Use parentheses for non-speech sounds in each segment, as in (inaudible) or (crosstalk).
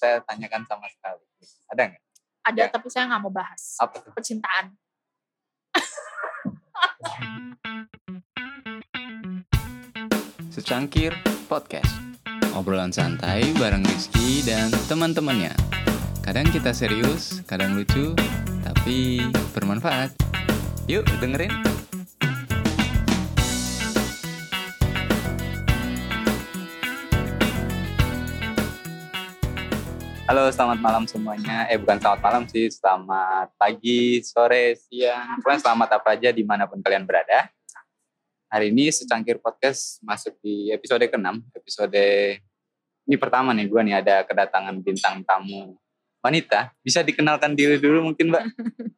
saya tanyakan sama sekali. Ada nggak? Ada Ya. tapi saya nggak mau bahas. Apa tuh? Percintaan. Secangkir Podcast Obrolan santai bareng Rizky dan teman-temannya Kadang kita serius, kadang lucu, tapi bermanfaat Yuk dengerin Halo, selamat malam semuanya. Eh, bukan selamat malam sih, selamat pagi, sore, siang. Pokoknya selamat apa aja di mana pun kalian berada. Hari ini Secangkir Podcast masuk di episode ke-6. Episode ini pertama nih, gue nih ada kedatangan bintang tamu wanita. Bisa dikenalkan diri dulu mungkin, Mbak?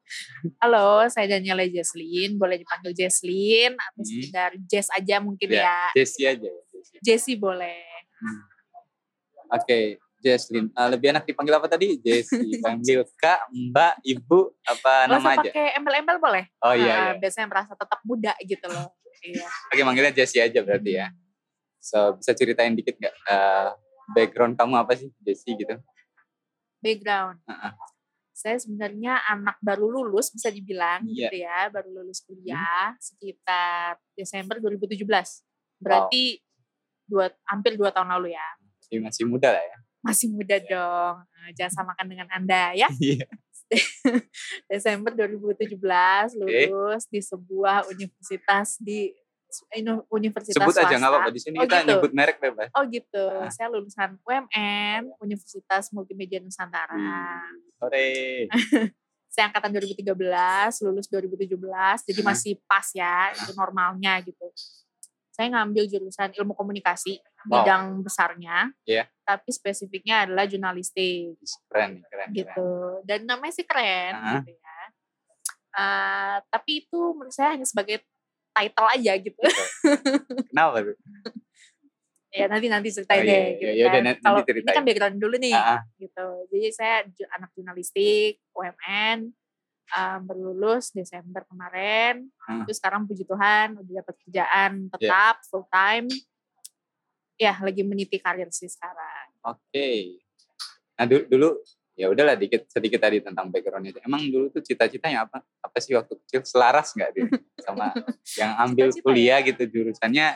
(laughs) Halo, saya Daniela Jesslyn. Boleh dipanggil Jesslyn atau Hmm. sekedar Jess aja mungkin Ya, ya. Jessie aja. ya, Jessie. Jessie boleh. Oke, Jesslyn. Eh, lebih enak dipanggil apa tadi? Jessie. (laughs) Panggil Kak, Mbak, Ibu, apa Nggak nama aja? pakai embel-embel boleh? Oh iya, Nah, iya. Biasanya merasa tetap muda gitu loh. Iya. Oke, manggilnya Jessie aja berarti ya. So, bisa ceritain dikit nggak eh, background kamu apa sih, Jessie gitu? Background. Heeh. Saya sebenarnya anak baru lulus bisa dibilang Iya. gitu ya, baru lulus kuliah sekitar Desember 2017. Berarti dua hampir dua tahun lalu ya. Masih, masih muda lah ya. Masih muda Iya. dong. Nah, Jangan samakan dengan Anda ya. (laughs) Iya. (laughs) Desember 2017 lulus di sebuah universitas di universitas Sebut aja nggak swasta. apa-apa. Di sini Oh, kita gitu. nyebut merek bebas. Oh gitu. Ah. Saya lulusan UMN Universitas Multimedia Nusantara. Hmm. (laughs) Saya angkatan 2013, lulus 2017, jadi masih pas ya, itu normalnya gitu. Saya ngambil jurusan ilmu komunikasi, Wow. bidang besarnya, Iya. tapi spesifiknya adalah jurnalistik Keren keren. gitu. keren. Dan namanya sih keren Ah. gitu ya. Eh, tapi itu menurut saya hanya sebagai title aja gitu. Kenapa tuh? (laughs) ya nanti nanti ceritain Oh, iya, deh iya, gitu iya, kan. nanti Kalau ini kan background dulu nih ah. gitu. Jadi saya anak jurnalistik UMN um, berlulus Desember kemarin. Hmm. Terus sekarang puji Tuhan udah dapat kerjaan Iya. tetap full time. Ya lagi meniti karir sih sekarang. Oke. Nah dulu, dulu ya udahlah dikit sedikit tadi tentang backgroundnya. Emang dulu tuh cita-citanya apa? Apa sih waktu kecil? Selaras nggak dia (laughs) sama yang ambil Cita-cita kuliah ya? gitu jurusannya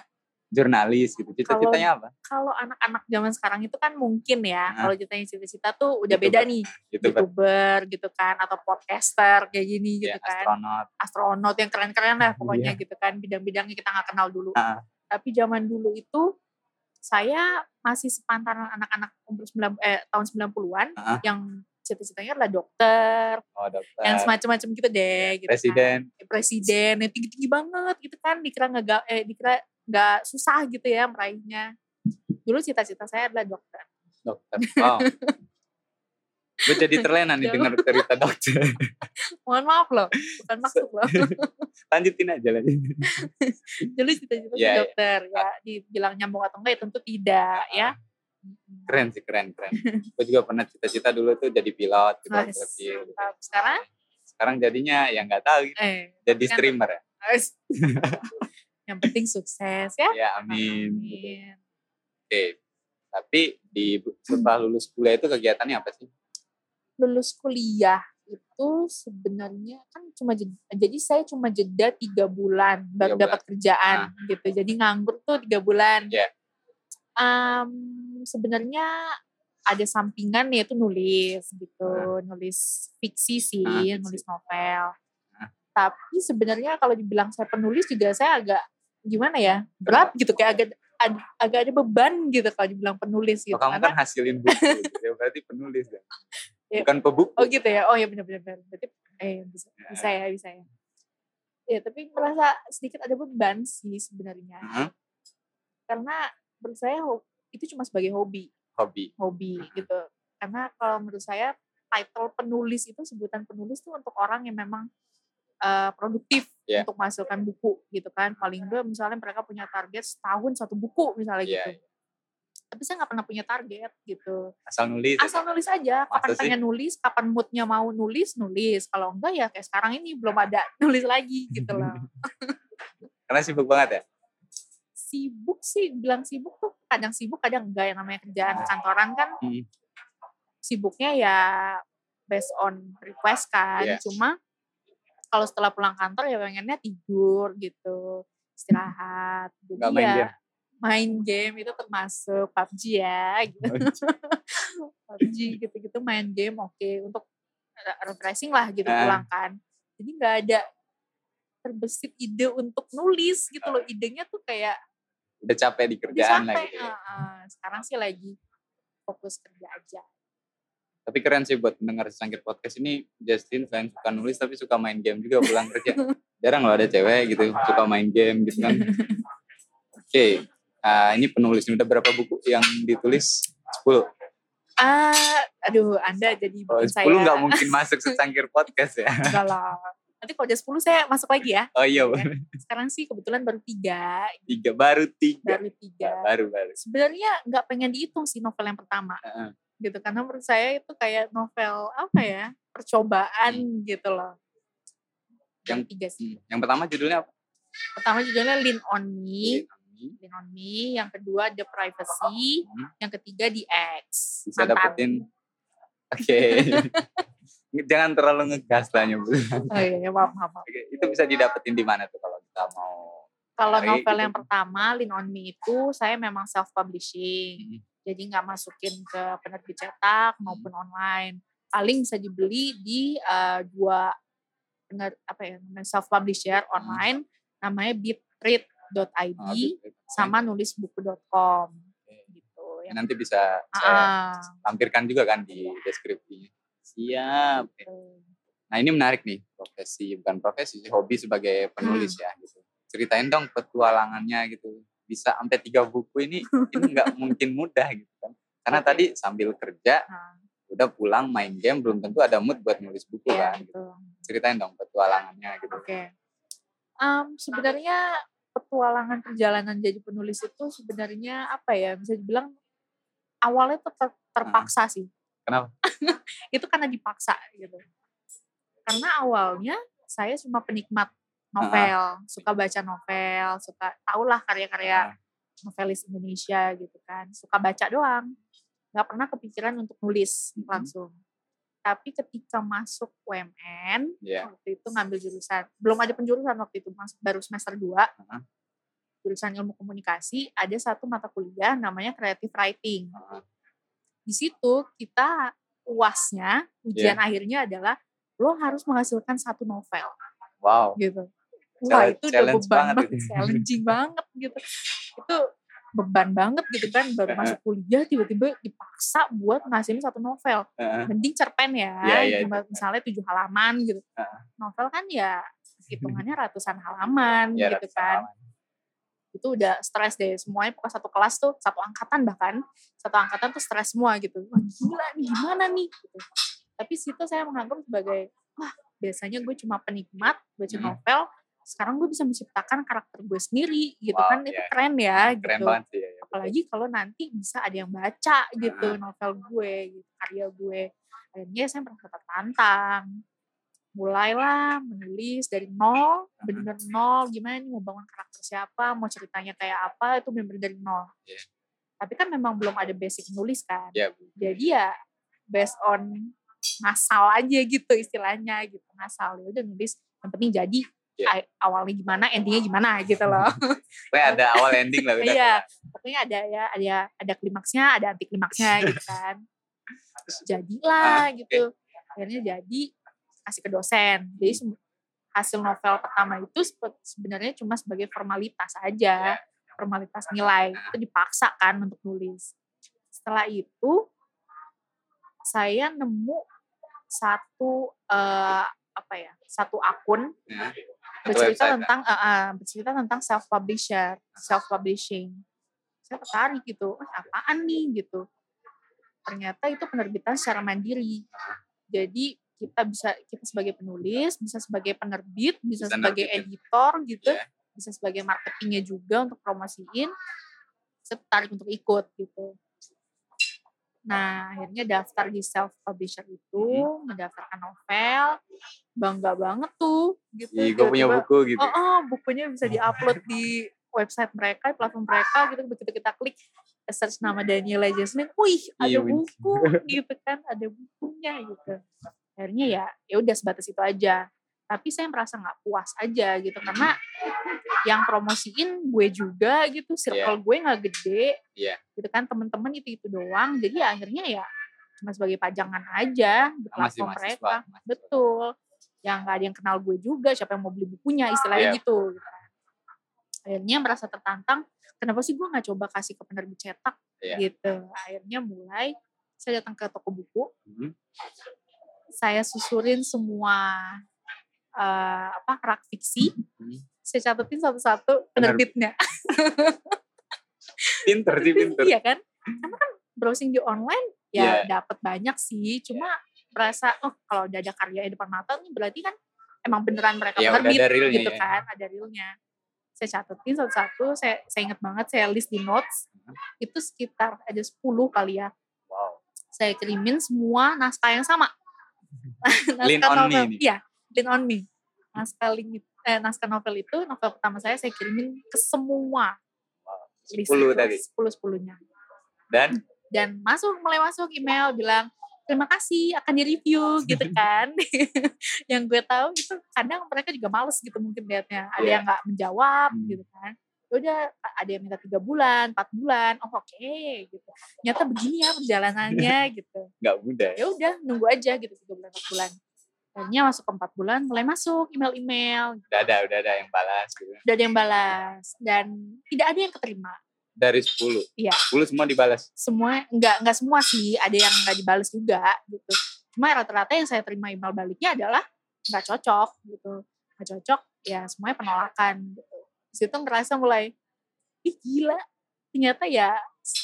jurnalis gitu. Cita-citanya apa? Kalau anak-anak zaman sekarang itu kan mungkin ya Nah. kalau ceritanya cita-cita tuh udah YouTuber. beda nih. YouTuber, youtuber gitu kan atau podcaster kayak gini ya, gitu kan astronot. astronot yang keren-keren lah pokoknya Iya. gitu kan bidang-bidangnya kita nggak kenal dulu Ah. tapi zaman dulu itu saya masih sepantaran anak-anak umur 9, eh, tahun 90-an Ah. yang cita-citanya adalah dokter Oh dokter. yang semacam-macam gitu deh gitu Presiden. kan. presiden yang tinggi-tinggi banget gitu kan dikira nggak ga- eh, dikira nggak susah gitu ya meraihnya dulu cita-cita saya adalah dokter Dokter. Wow. (laughs) Gue jadi (laughs) terlena nih dengar cerita dokter. mohon maaf loh bukan maksud loh (laughs) Lanjutin aja lagi. (laughs) dulu cita-cita Iya, iya. dokter ya dibilang nyambung atau enggak ya tentu tidak ya Keren sih, keren, keren. Gue juga pernah cita-cita dulu tuh jadi pilot gitu. Mas, mantap. sekarang Sekarang jadinya ya nggak tahu gitu. eh Jadi kan- streamer ya. yang penting sukses ya Ya amin. Amin. Oke. Tapi di setelah lulus kuliah itu kegiatannya apa sih? Lulus kuliah itu sebenarnya kan cuma jeda, jadi saya cuma jeda tiga bulan baru Tiga dapat kerjaan gitu jadi nganggur tuh tiga bulan Iya. Em, sebenarnya ada sampingan yaitu nulis gitu nulis fiksi sih Ah, fiksi. nulis novel Ah. tapi sebenarnya kalau dibilang saya penulis juga saya agak gimana ya berat gitu kayak agak ad- agak ada beban gitu kalau dibilang penulis gitu Oh, kamu karena kan hasilin buku, gitu. ya berarti penulis ya. (laughs) Ya. Bukan pebuku. Oh gitu ya. Oh ya benar-benar. Berarti eh bisa, Ya. bisa ya, bisa ya. Ya tapi merasa sedikit ada beban sih sebenarnya. Mhm. Karena menurut saya itu cuma sebagai hobi, Hobi. hobi Mhm. gitu. Karena kalau menurut saya title penulis itu sebutan penulis itu untuk orang yang memang eh, produktif Ya. untuk menghasilkan buku gitu kan. Paling enggak misalnya mereka punya target setahun satu buku misalnya Iya, gitu. Tapi saya nggak pernah punya target gitu Asal nulis. asal nulis aja kapan Masa sih? pengen nulis kapan moodnya mau nulis nulis kalau enggak ya kayak sekarang ini belum ada (laughs) nulis lagi gitu loh (laughs) Karena sibuk banget ya. sibuk sih bilang sibuk tuh kadang sibuk kadang enggak yang namanya kerjaan Oh. kantoran kan Hmm. sibuknya ya based on request kan. Iya. Cuma kalau setelah pulang kantor ya pengennya tidur gitu, istirahat. Jadi Nggak main ya game? Main game itu termasuk PUBG ya gitu. PUBG gitu-gitu main game oke untuk re- refreshing lah gitu Ah. pulang kan. Jadi nggak ada terbesit ide untuk nulis gitu loh. Idenya tuh kayak Udah capek di kerjaan lagi. Ah, ah. Sekarang sih lagi fokus kerja aja. Tapi keren sih buat pendengar secangkir podcast ini Justin selain suka nulis tapi suka main game juga pulang kerja. (laughs) Jarang loh ada cewek gitu suka main game gitu kan. (laughs) Oke, ah, ini penulis ini udah berapa buku yang ditulis? 10. Ah, aduh, Anda jadi Oh, bikin 10 saya nggak mungkin masuk secangkir podcast ya. enggak lah. Nanti kalau udah 10 saya masuk lagi ya. Oh iya, Iya. Sekarang sih kebetulan baru tiga, tiga baru tiga. baru tiga. Baru baru. Sebenarnya nggak pengen dihitung sih novel yang pertama. Heeh. gitu karena menurut saya itu kayak novel apa ya percobaan gitu loh Yang- yang tiga sih Hmm, Yang pertama judulnya apa? pertama judulnya Lean on Me Ini Lean on Me yang kedua The Privacy Hmm. yang ketiga The X Bisa dapetin. Oke. (laughs) Jangan terlalu ngegas lah nyebut. oh iya iya, maaf maaf, maaf. Oke, itu bisa didapetin di mana tuh kalau kita mau kalau novel gitu. yang pertama Lean on Me itu saya memang self publishing Hmm. jadi nggak masukin ke penerbit cetak maupun online paling bisa dibeli di eh, dua pener, apa ya self publisher Hmm. online namanya bitread.id oh, gitu. sama nulisbuku.com gitu ya. nanti bisa saya Ah, tampilkan juga kan di deskripsinya. Siap. gitu. Nah ini menarik nih profesi bukan profesi sih hobi sebagai penulis Hmm. ya gitu. Ceritain dong petualangannya gitu. Bisa sampai tiga buku ini ini nggak (laughs) mungkin mudah gitu kan. Karena Oke. tadi sambil kerja Nah, udah pulang main game belum tentu ada mood buat nulis buku iya, kan. Gitu. Ceritain dong petualangannya gitu. Oke. Em, sebenarnya petualangan perjalanan jadi penulis itu sebenarnya apa ya bisa dibilang awalnya tuh ter- terpaksa sih. Kenapa? (laughs) itu karena dipaksa gitu. Karena awalnya saya cuma penikmat novel, suka baca novel, suka tahulah karya-karya novelis Indonesia gitu kan, suka baca doang, nggak pernah kepikiran untuk nulis Mhm. langsung. Tapi ketika masuk UMN, Iya. waktu itu ngambil jurusan, belum ada penjurusan waktu itu, masuk baru semester 2, Heeh. Jurusan ilmu komunikasi, ada satu mata kuliah namanya creative writing. Di situ kita uasnya, ujian Iya. akhirnya adalah lo harus menghasilkan satu novel Wow. gitu. Wah Challenge- itu udah beban banget banget, challenging (laughs) banget gitu. Itu beban banget gitu kan, baru masuk kuliah tiba-tiba dipaksa buat ngasilin satu novel. Heeh. Mending cerpen ya, Iya, iya, cuma misalnya tujuh halaman gitu. Heeh. Novel kan ya (laughs) hitungannya ratusan halaman Ya, gitu rasa kan. aman. Itu udah stres deh, semuanya pokoknya satu kelas tuh, satu angkatan bahkan, satu angkatan tuh stres semua gitu. Wah gila nih, gimana nih? Gitu. Tapi situ saya menganggap sebagai, wah biasanya gue cuma penikmat baca Hmm. novel, sekarang gue bisa menciptakan karakter gue sendiri gitu Wow, kan itu iya. keren ya Keren gitu banget ya. ya. apalagi kalau nanti bisa ada yang baca gitu Heeh. novel gue gitu karya gue akhirnya saya merasa tertantang mulailah menulis dari nol benar nol gimana nih mau bangun karakter siapa mau ceritanya kayak apa itu benar dari nol. Iya. tapi kan memang belum ada basic nulis kan. Ya, Bu. jadi ya based on ngasal aja gitu istilahnya gitu ngasal. Ya udah nulis yang penting jadi Iya. a- awalnya gimana endingnya gimana gitu loh. (laughs) Pokoknya ada awal ending lah iya pokoknya ada ya ada ada klimaksnya ada anti klimaksnya gitu kan. Terus (laughs) jadilah gitu akhirnya jadi kasih ke dosen. Jadi se- hasil novel pertama itu sebenarnya cuma sebagai formalitas aja formalitas nilai. Itu dipaksa kan untuk nulis. Setelah itu saya nemu satu eh, apa ya satu akun Ya. bercerita website, tentang eh, eh, bercerita tentang self publisher self publishing saya tertarik gitu "Wah, apaan nih? gitu. Ternyata itu penerbitan secara mandiri. Jadi kita bisa kita sebagai penulis bisa sebagai penerbit bisa, sebagai nerbitin. editor gitu Iya. bisa sebagai marketingnya juga untuk promosiin saya tertarik untuk ikut gitu nah akhirnya daftar di self publisher itu Mm-hmm. mendaftarkan novel bangga banget tuh gitu Ih, gue punya buku gitu. oh, oh bukunya bisa diupload di website mereka, platform mereka gitu begitu kita klik search nama Daniela Jasmine, wih ada Iya, bener. buku (laughs) gitu kan, ada bukunya gitu. Akhirnya ya ya udah sebatas itu aja. Tapi saya merasa nggak puas aja gitu karena yang promosiin gue juga gitu, circle gue nggak gede, Iya. gitu kan temen-temen itu itu doang. Jadi ya akhirnya ya cuma sebagai pajangan aja di Masih platform mereka. mahasiswa. Betul. Yang nggak ada yang kenal gue juga, siapa yang mau beli bukunya, istilahnya Iya. gitu. gitu kan. Akhirnya merasa tertantang, kenapa sih gue nggak coba kasih ke penerbit cetak Iya. gitu. Akhirnya mulai saya datang ke toko buku, Mhm. Saya susurin semua eh, apa rak fiksi, Mhm. saya catetin satu-satu penerbitnya. (laughs) Pinter sih, pinter. Iya kan? Karena kan browsing di online ya Iya. dapat banyak sih, cuma merasa oh kalau udah ada karya di depan mata nih berarti kan emang beneran mereka Ya, penerbit ada realnya gitu ya. kan, ada realnya. Saya catetin satu-satu, saya, saya ingat banget saya list di notes, Mhm. itu sekitar ada 10 kali ya. Wow. Saya kirimin semua naskah yang sama. (laughs) Lean on me nih. Iya, lean on me. Naskah, link, eh, naskah novel itu, novel pertama saya, saya kirimin ke semua. list 10 itu, tadi. 10-10-nya Dan dan masuk mulai masuk email bilang terima kasih akan direview gitu (laughs) kan yang gue tahu itu kadang mereka juga males gitu mungkin liatnya ada Iya. yang nggak menjawab Hmm. gitu kan udah ada yang minta tiga bulan empat bulan oh oke gitu ternyata begini ya perjalanannya (laughs) gitu nggak mudah ya. udah nunggu aja gitu tiga bulan empat bulan akhirnya masuk ke empat bulan mulai masuk email-email Udah ada, udah ada yang balas gitu. udah ada yang balas dan tidak ada yang keterima Dari 10. Iya. 10 semua dibalas. semua nggak nggak semua sih ada yang nggak dibales juga gitu cuma rata-rata yang saya terima email baliknya adalah nggak cocok gitu nggak cocok ya semuanya penolakan gitu situ ngerasa mulai ih gila ternyata ya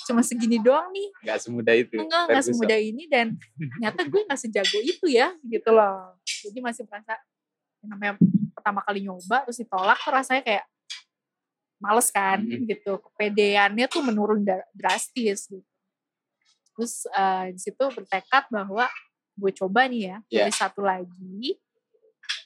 cuma segini doang nih Nggak semudah itu. enggak nggak semudah ini dan ternyata gue nggak sejago itu ya gitu loh jadi masih merasa namanya pertama kali nyoba terus ditolak tuh rasanya kayak males kan Hmm. gitu kepedeannya tuh menurun dra- drastis gitu terus eh, di situ bertekad bahwa gue coba nih ya Iya. dari satu lagi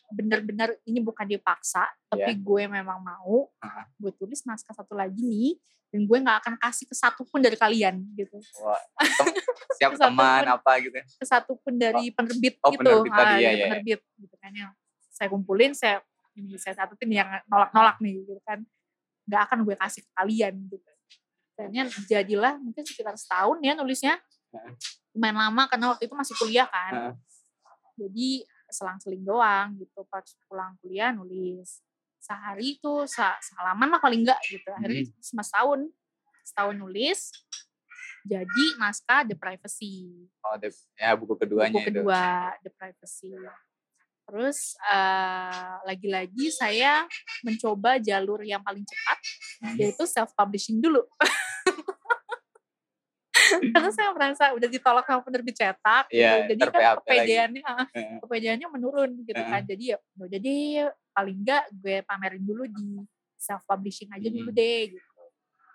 bener-bener ini bukan dipaksa tapi gue memang mau Heeh. gue tulis naskah satu lagi nih dan gue nggak akan kasih ke satu pun dari kalian gitu. Wah, (laughs) siap teman pun. apa gitu. ke satu pun dari penerbit oh, gitu. penerbit tadi, dari iya. penerbit gitu kan yang saya kumpulin saya ini saya catetin yang nolak-nolak nih gitu kan. Nggak akan gue kasih ke kalian gitu. Akhirnya jadilah mungkin sekitar setahun ya nulisnya. Lumayan lama karena waktu itu masih kuliah kan. Jadi selang-seling doang gitu. Pas pulang kuliah nulis sehari itu sa salaman lah paling enggak gitu. Akhirnya Hmm. cuma setahun setahun nulis jadi naskah The Privacy. Oh, the- ya buku keduanya buku itu. kedua The Privacy. Terus eh, lagi-lagi saya mencoba jalur yang paling cepat yaitu self publishing dulu (laughs) (laughs) karena saya merasa udah ditolak sama penerbit cetak gitu. Iya, jadi kan PHP lagi. kepedeannya ah, kepedeannya menurun gitu kan jadi ya deh paling enggak gue pamerin dulu di self publishing aja dulu Hmm. deh gitu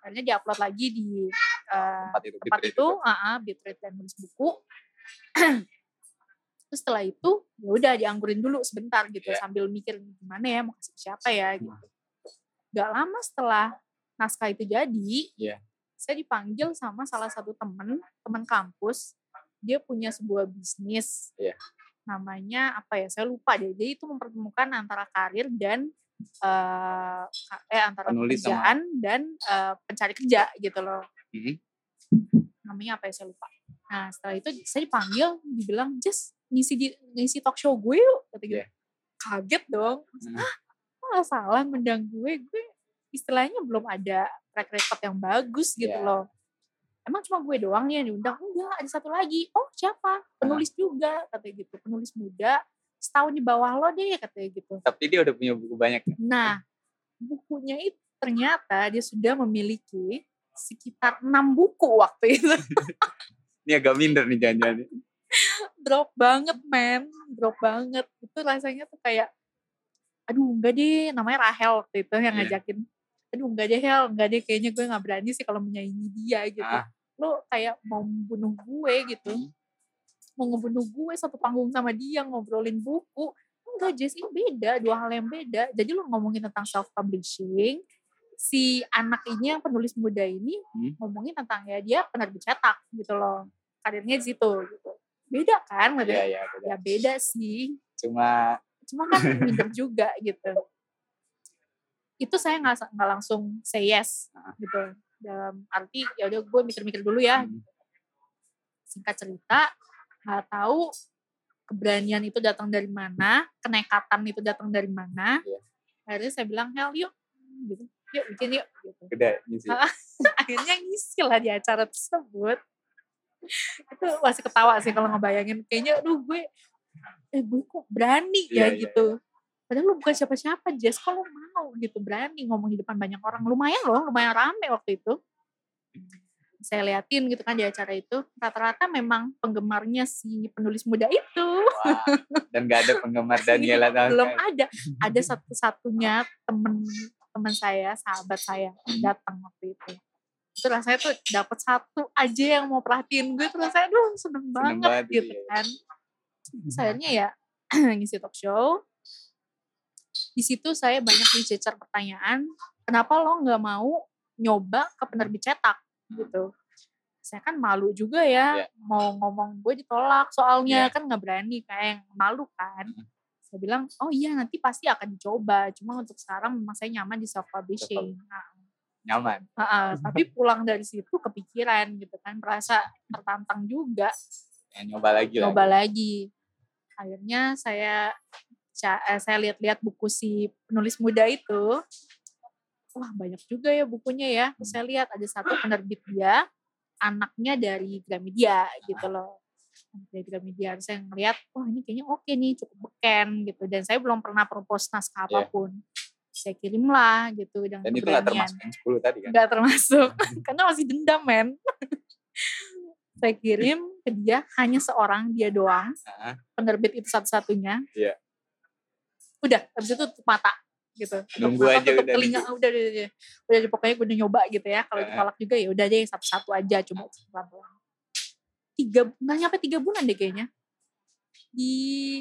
akhirnya diupload lagi di eh, Tempat itu. tempat Bitread itu, uh Bitrate dan nulis buku. (clears throat) Terus setelah itu ya udah dianggurin dulu sebentar gitu Iya. sambil mikir gimana ya mau kasih ke siapa ya gitu. Gak lama setelah naskah itu jadi, Iya. Saya dipanggil sama salah satu temen, teman kampus. Dia punya sebuah bisnis. Iya. Namanya apa ya? Saya lupa deh. Jadi itu mempertemukan antara karir dan eh, ka- eh antara Penulis sama- pekerjaan dan eh, pencari kerja gitu loh Mhm. namanya apa ya saya lupa. Nah setelah itu saya dipanggil, dibilang Jess ngisi di ngisi talk show gue yuk, kata gitu. Iya. Kaget dong, Hmm. ah salah mendang gue, gue istilahnya belum ada track record yang bagus gitu Iya. loh. Emang cuma gue doang nih yang diundang? Enggak, ada satu lagi. Oh siapa? Penulis juga, katanya gitu. Penulis muda, setahun di bawah lo deh, katanya gitu. Tapi dia udah punya buku banyak. ya? Nah, bukunya itu ternyata dia sudah memiliki sekitar enam buku waktu itu. (laughs) Ini agak minder nih jangan-jangan. drop banget men drop banget itu rasanya tuh kayak aduh enggak deh namanya Rahel waktu itu yang Iya. ngajakin aduh enggak deh Hel. Enggak deh kayaknya gue nggak berani sih kalau menyaingi dia gitu. Ah. lo kayak mau membunuh gue gitu. Hmm. mau ngebunuh gue satu panggung sama dia ngobrolin buku. Enggak Jess ini beda dua hal yang beda. Jadi lo ngomongin tentang self publishing si anak ini yang penulis muda ini Hmm. ngomongin tentang ya dia penerbit cetak gitu loh. Karirnya di situ gitu. Beda kan? Maksudnya? iya, beda. ya beda sih. Cuma cuma kan minder juga gitu itu saya nggak nggak langsung say yes Ah. gitu. Dalam arti ya udah gue mikir-mikir dulu ya. Hmm, singkat cerita nggak tahu keberanian itu datang dari mana kenekatan itu datang dari mana. Iya. akhirnya saya bilang hell yuk gitu. Yuk bikin yuk gitu. Ngisi. Ah. (laughs) akhirnya ngisi lah di acara tersebut. Itu masih ketawa sih kalau ngebayangin. Kayaknya aduh gue eh gue kok berani ya Iya, iya, gitu padahal lu bukan siapa-siapa Jess. Kok lu mau gitu berani ngomong di depan banyak orang? Lumayan loh lumayan rame waktu itu. Saya liatin gitu kan di acara itu. Rata-rata memang penggemarnya si penulis muda itu. Wah, dan gak ada penggemar (laughs) Daniela sama belum sekali. ada. Ada (laughs) satu-satunya temen teman saya sahabat saya datang waktu itu. Itu rasanya tuh dapat satu aja yang mau perhatiin gue. Terus saya aduh seneng banget, banget gitu ya. kan. Terus akhirnya ya (clears throat) ngisi talk show di situ saya banyak dicecar pertanyaan kenapa lo nggak mau nyoba ke penerbit cetak? Gitu. Saya kan malu juga ya Iya. mau ngomong gue ditolak soalnya. Iya. kan nggak berani kayak malu kan. Saya bilang oh iya nanti pasti akan dicoba. Cuma untuk sekarang memang saya nyaman di self publishing nah, Nyaman. Heeh, (laughs) tapi pulang dari situ kepikiran gitu kan merasa tertantang juga. Ya, nyoba lagi lah. coba lagi. Akhirnya saya ca- eh, saya lihat-lihat buku si penulis muda itu wah banyak juga ya bukunya ya. Terus saya lihat ada satu penerbit dia anaknya dari Gramedia gitu loh. Dari Gramedia Terus saya ngeliat wah ini kayaknya oke nih cukup beken gitu. Dan saya belum pernah propose naskah Iya. apa pun. Saya kirim lah gitu dengan Dan itu gak termasuk yang 10 tadi kan? nggak termasuk (laughs) karena masih dendam men. Saya kirim ke dia hanya seorang dia doang. Heeh. penerbit itu satu-satunya. Iya. Udah habis itu tutup mata gitu. Tutup Nunggu mata, aja tutup udah telinga udah udah, udah, udah, udah, pokoknya gue udah nyoba gitu ya. Kalau ditolak juga ya udah deh satu-satu aja coba pelan-pelan. Tiga nggak nyampe tiga bulan deh kayaknya. Di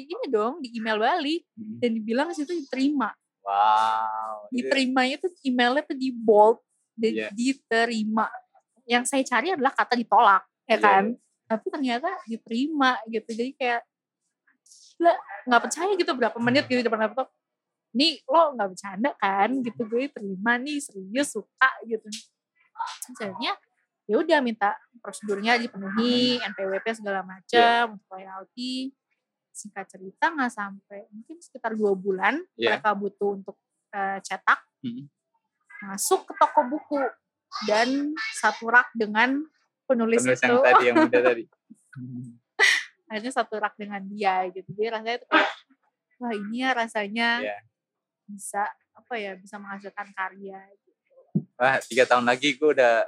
ini dong di email balik Hmm. dan dibilang di situ diterima. Wow. Itu- diterimanya tuh emailnya tuh di bold dan Iya. diterima. Yang saya cari adalah kata ditolak ya Iya, kan? tapi ternyata diterima gitu. Jadi kayak gila nggak percaya gitu berapa menit gitu di depan laptop. Nih lo nggak bercanda kan? Gitu gue terima nih serius suka gitu. Akhirnya ya udah minta prosedurnya dipenuhi NPWP segala macam untuk royalti. Singkat cerita nggak sampai mungkin sekitar dua bulan Iya. mereka butuh untuk eh, cetak. Hmm. masuk ke toko buku dan satu rak dengan penulis, Penulis itu. yang tadi, yang muda (laughs) tadi. Akhirnya satu rak dengan dia gitu jadi rasanya itu kayak wah ini ya rasanya Iya. bisa apa ya bisa menghasilkan karya gitu. Wah, tiga tahun lagi gue udah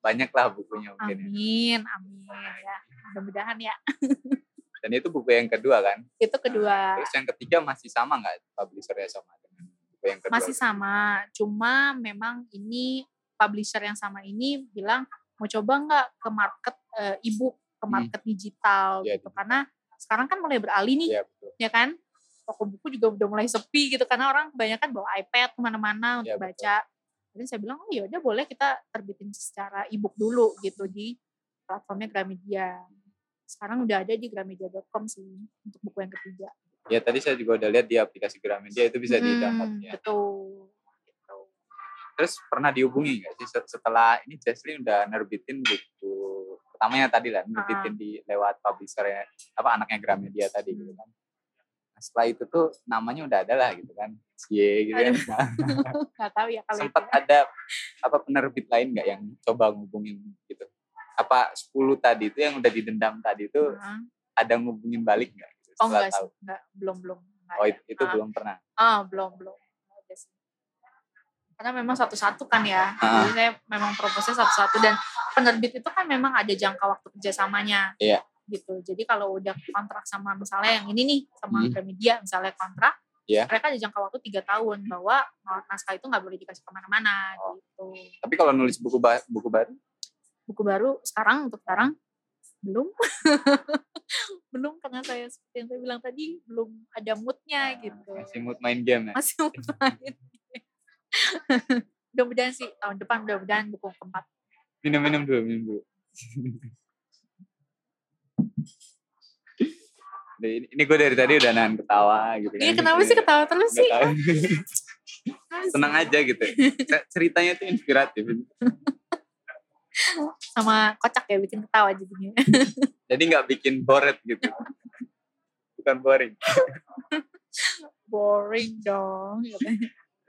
banyak lah bukunya mungkin ya. amin amin ya mudah-mudahan ya (laughs) Dan itu buku yang kedua kan. itu kedua Terus yang ketiga masih sama nggak publishernya sama dengan buku yang kedua? masih sama cuma memang ini publisher yang sama ini bilang mau coba nggak ke market eh, ebook ke Hmm. market digital Iya, gitu karena sekarang kan mulai beralih nih Iya betul. ya kan toko buku juga udah mulai sepi gitu karena orang kebanyakan bawa iPad ke mana-mana untuk Iya, betul. baca jadi saya bilang oh ya udah boleh kita terbitin secara ebook dulu gitu di platformnya Gramedia sekarang udah ada di gramedia.com sih untuk buku yang ketiga Ya tadi saya juga udah lihat di aplikasi Gramedia itu bisa di download Hmm, ya. betul gitu. Terus pernah dihubungi nggak sih set- setelah ini Jesslyn udah nerbitin buku pertamanya tadi lah nerbitin di lewat publisher apa anaknya Gramedia tadi gitu Hmm. kan. Nah, setelah itu tuh namanya udah ada lah gitu kan. Cie gitu kan. (laughs) nggak tahu ya kalau itu Sempat ada apa penerbit lain nggak yang coba ngubungin gitu? Apa 10 tadi itu yang udah didendam tadi itu Heeh. ada ngubungin balik nggak gitu oh enggak tahu? enggak belum belum Nggak Oh itu, itu Ah. belum pernah. ah belum belum karena memang satu-satu kan ya Ah. jadi saya memang proposnya satu-satu dan penerbit itu kan memang ada jangka waktu kerjasamanya Iya. gitu jadi kalau udah kontrak sama misalnya yang ini nih sama Hmm. Gramedia misalnya kontrak Iya. mereka ada jangka waktu tiga tahun bahwa naskah itu nggak boleh dikasih ke mana-mana Oh. gitu Tapi kalau nulis buku ba- buku baru buku baru sekarang untuk sekarang belum (laughs) belum karena saya seperti yang saya bilang tadi belum ada moodnya gitu masih mood main game ya. masih mood main (laughs) mudah-mudahan sih tahun depan mudah-mudahan buku keempat. Minum-minum dulu, minum dulu. ini, ini gue dari tadi udah nahan ketawa gitu kan. Iya kenapa sih ketawa terus sih? (laughs) Senang aja gitu. Ceritanya tuh inspiratif. Sama kocak ya bikin ketawa jadinya. (laughs) Jadi nggak bikin bored gitu. Bukan boring. (laughs) Boring dong.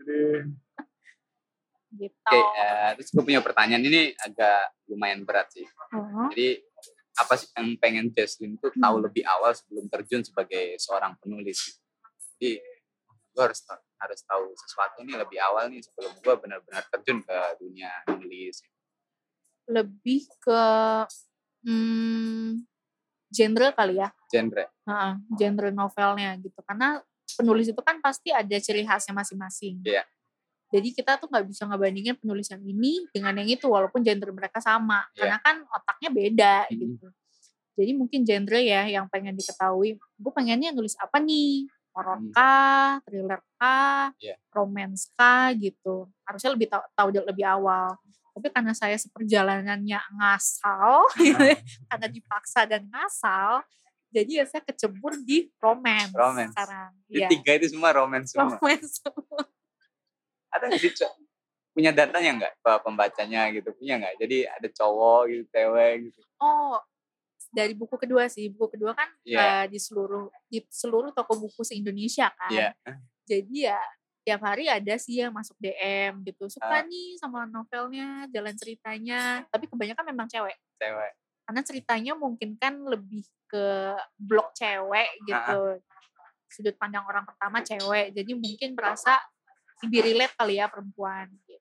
Aduh. Gitu. Oke, eh, terus gue punya pertanyaan ini agak lumayan berat sih. Oh, Jadi apa sih yang pengen Jesslyn tuh tahu Hmm. lebih awal sebelum terjun sebagai seorang penulis? Jadi gue harus tahu, harus tahu sesuatu nih lebih awal nih sebelum gue benar-benar terjun ke dunia nulis. Lebih ke hmm, genre kali ya. Genre. Heeh, genre novelnya gitu. Karena penulis itu kan pasti ada ciri khasnya masing-masing. Iya. Jadi kita tuh nggak bisa ngebandingin penulis yang ini dengan yang itu walaupun genre mereka sama. Iya. Karena kan otaknya beda Mhm. gitu. Jadi mungkin genre ya yang pengen diketahui. Gue pengennya nulis apa nih? Horor Hmm. kah? Thriller kah? Iya. Romance kah? Gitu. Harusnya lebih tahu, tahu lebih awal. Tapi karena saya seperjalanannya ngasal, (laughs) ya, karena dipaksa dan ngasal, jadi ya saya kecebur di romance, Romance. sekarang. Di Iya, tiga itu semua romance semua. romance. Ada Cok? punya datanya nggak pembacanya gitu punya nggak? Jadi ada cowok gitu, cewek gitu. Oh, dari buku kedua sih. Buku kedua kan Iya. eh, di seluruh di seluruh toko buku se-Indonesia kan. Iya. Jadi ya tiap hari ada sih yang masuk DM gitu. Ah. Suka nih sama novelnya, jalan ceritanya. Tapi kebanyakan memang cewek. Cewek. Karena ceritanya mungkin kan lebih ke blok cewek gitu. Sudut pandang orang pertama cewek. Jadi mungkin merasa lebih relate kali ya perempuan gitu.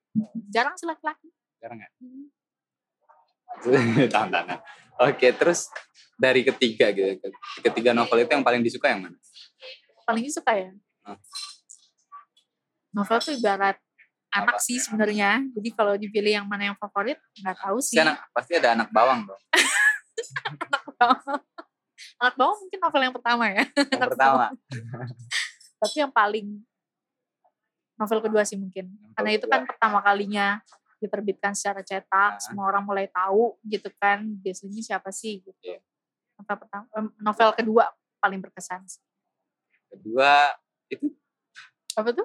Jarang sih laki-laki. Jarang nggak? Hmm. tahan, tahan, tahan. Oke, terus dari ketiga gitu. Ketiga novel itu yang paling disuka yang mana? paling suka ya. Hmm. Novel tuh ibarat anak Apa? sih sebenarnya. Jadi kalau dipilih yang mana yang favorit nggak tahu Pasti, sih. anak, pasti ada anak bawang dong. (laughs) Anak bawang mungkin novel yang pertama ya. Yang pertama. (laughs) Tapi yang paling novel kedua sih mungkin. Yang Karena itu kan pertama kalinya diterbitkan secara cetak, Ah. semua orang mulai tahu gitu kan, biasanya siapa sih gitu. Iya. Novel pertama, novel kedua paling berkesan. sih. Kedua, itu Apa tuh?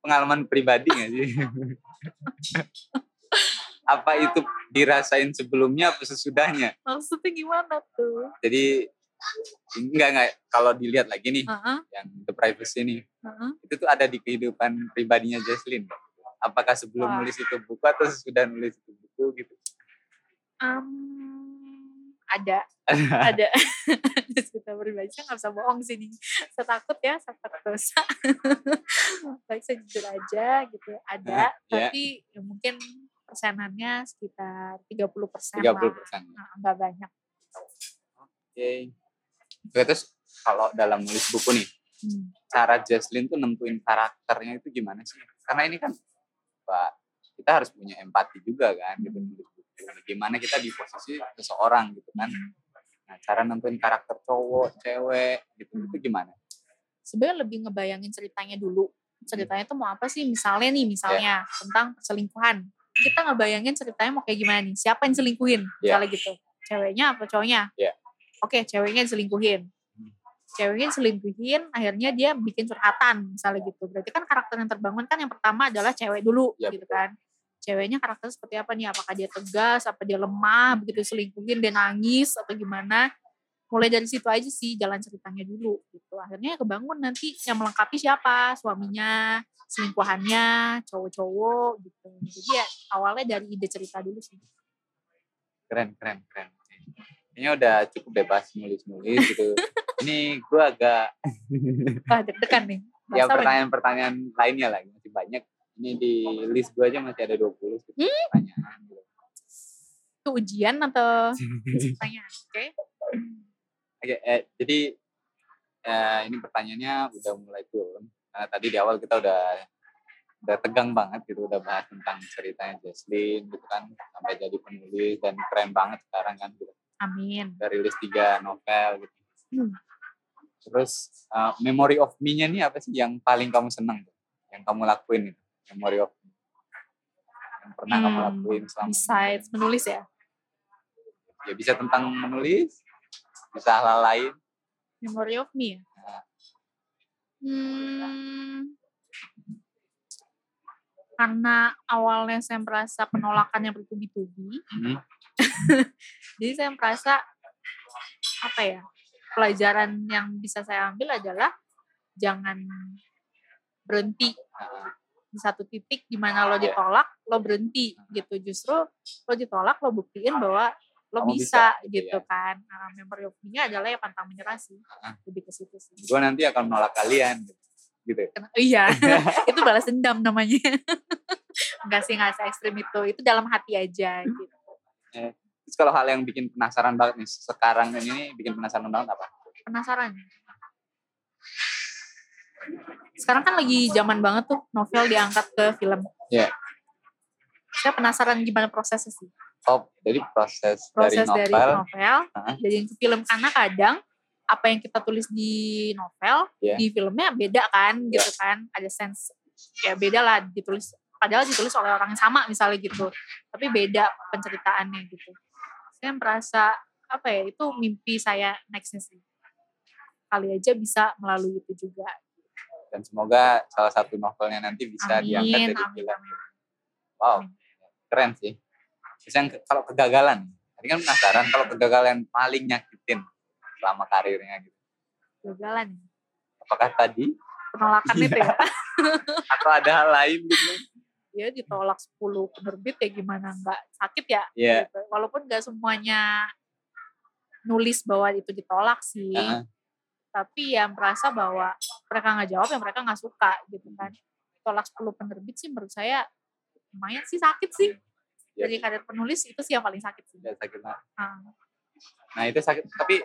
pengalaman pribadi nggak sih? (laughs) apa itu dirasain sebelumnya apa sesudahnya? Maksudnya gimana tuh? Jadi enggak enggak kalau dilihat lagi nih Heeh, yang the privacy ini heeh. itu tuh ada di kehidupan pribadinya Jesslyn. Apakah sebelum Wah. nulis itu buku atau sesudah nulis itu buku gitu? Um, ada, ada. cerita pribadi. Saya nggak bisa bohong sih nih. Saya takut ya, saya takut dosa. (laughs) Baik saya jujur aja gitu. Ada, Iya. tapi ya mungkin persenannya sekitar 30 persen 30 lah. persen. Nah, nggak banyak. Oke. Oke, terus kalau dalam nulis buku nih, Hmm. cara Jesslyn tuh nentuin karakternya itu gimana sih? Karena ini kan, Pak, kita harus punya empati juga kan, gitu Hmm. nulis buku. Gimana kita di posisi seseorang gitu kan? Nah, cara nentuin karakter cowok, cewek, gitu itu gimana? Sebenarnya lebih ngebayangin ceritanya dulu. Ceritanya tuh mau apa sih? Misalnya nih, misalnya Iya. tentang perselingkuhan. Kita ngebayangin ceritanya mau kayak gimana nih? Siapa yang selingkuhin? Iya. Misalnya gitu. Ceweknya apa cowoknya? Iya. Oke, ceweknya diselingkuhin. Hmm. Ceweknya diselingkuhin, akhirnya dia bikin curhatan, misalnya gitu. Berarti kan karakter yang terbangun kan yang pertama adalah cewek dulu, Iya, gitu kan. Ceweknya karakter seperti apa nih? Apakah dia tegas, apa dia lemah, begitu diselingkuhin dia nangis atau gimana? Mulai dari situ aja sih jalan ceritanya dulu gitu. Akhirnya kebangun nanti yang melengkapi siapa? Suaminya, selingkuhannya, cowok-cowok gitu. Jadi ya awalnya dari ide cerita dulu sih. Keren, keren, keren. Kayaknya udah cukup bebas nulis-nulis gitu. (laughs) Ini gue agak Wah deg-degan nih. ya apa nih? pertanyaan-pertanyaan lainnya lagi masih banyak. Ini di list gue aja masih ada 20 gitu, Hmm? pertanyaan. Gitu. Itu ujian atau (laughs) pertanyaan? Oke. Oke, eh, jadi eh, ini pertanyaannya udah mulai turun. Karena tadi di awal kita udah udah tegang banget gitu, udah bahas tentang ceritanya Jesslyn gitu kan, sampai jadi penulis dan keren banget sekarang kan gitu. Amin. Udah rilis tiga novel gitu. Hmm. Terus eh, memory of me-nya nih apa sih yang paling kamu seneng tuh? Yang kamu lakuin itu, memory of me. yang pernah kamu Hmm, lakuin selama Besides menulis ya. ya bisa tentang menulis bisa hal lain Memory of me ya. Nah. Hmm, karena awalnya saya merasa penolakan yang bertubi-tubi, Hmm, (laughs) jadi saya merasa apa ya pelajaran yang bisa saya ambil adalah jangan berhenti di satu titik di mana lo Iya. ditolak lo berhenti gitu. Justru lo ditolak lo buktiin bahwa lo bisa, bisa, gitu iya. kan. Nah, memory of me adalah ya pantang menyerah sih. Lebih ke situ sih. Gue nanti akan menolak kalian gitu, gitu. Ken- iya (laughs) itu balas dendam namanya enggak sih enggak se ekstrim itu itu dalam hati aja gitu Terus kalau hal yang bikin penasaran banget nih sekarang ini bikin penasaran banget apa? penasaran sekarang kan lagi zaman banget tuh novel diangkat ke film Iya. saya penasaran gimana prosesnya sih Oh, jadi proses, proses dari dari novel. novel, Hah? jadiin ke film karena kadang apa yang kita tulis di novel Iya. di filmnya beda kan gitu kan. Ada sense ya beda lah ditulis padahal ditulis oleh orang yang sama misalnya gitu. Tapi beda penceritaannya gitu. Saya merasa apa ya itu mimpi saya nextnya sih. Kali aja bisa melalui itu juga. Dan semoga salah satu novelnya nanti bisa diangkat amin jadi amin film. amin. Wow, keren sih. Terus yang kalau kegagalan, tadi kan penasaran kalau kegagalan paling nyakitin selama karirnya gitu. gagalan ya. Apakah tadi penolakan itu ya atau ada hal lain gitu? ya ditolak 10 penerbit ya gimana nggak sakit ya Iya. gitu. walaupun nggak semuanya nulis bahwa itu ditolak sih Heeh. tapi ya merasa bahwa mereka nggak jawab ya mereka nggak suka gitu kan tolak 10 penerbit sih menurut saya lumayan sih sakit sih Iya. dari karir penulis itu sih yang paling sakit sih Ya, sakit banget. Ah, Nah itu sakit. Tapi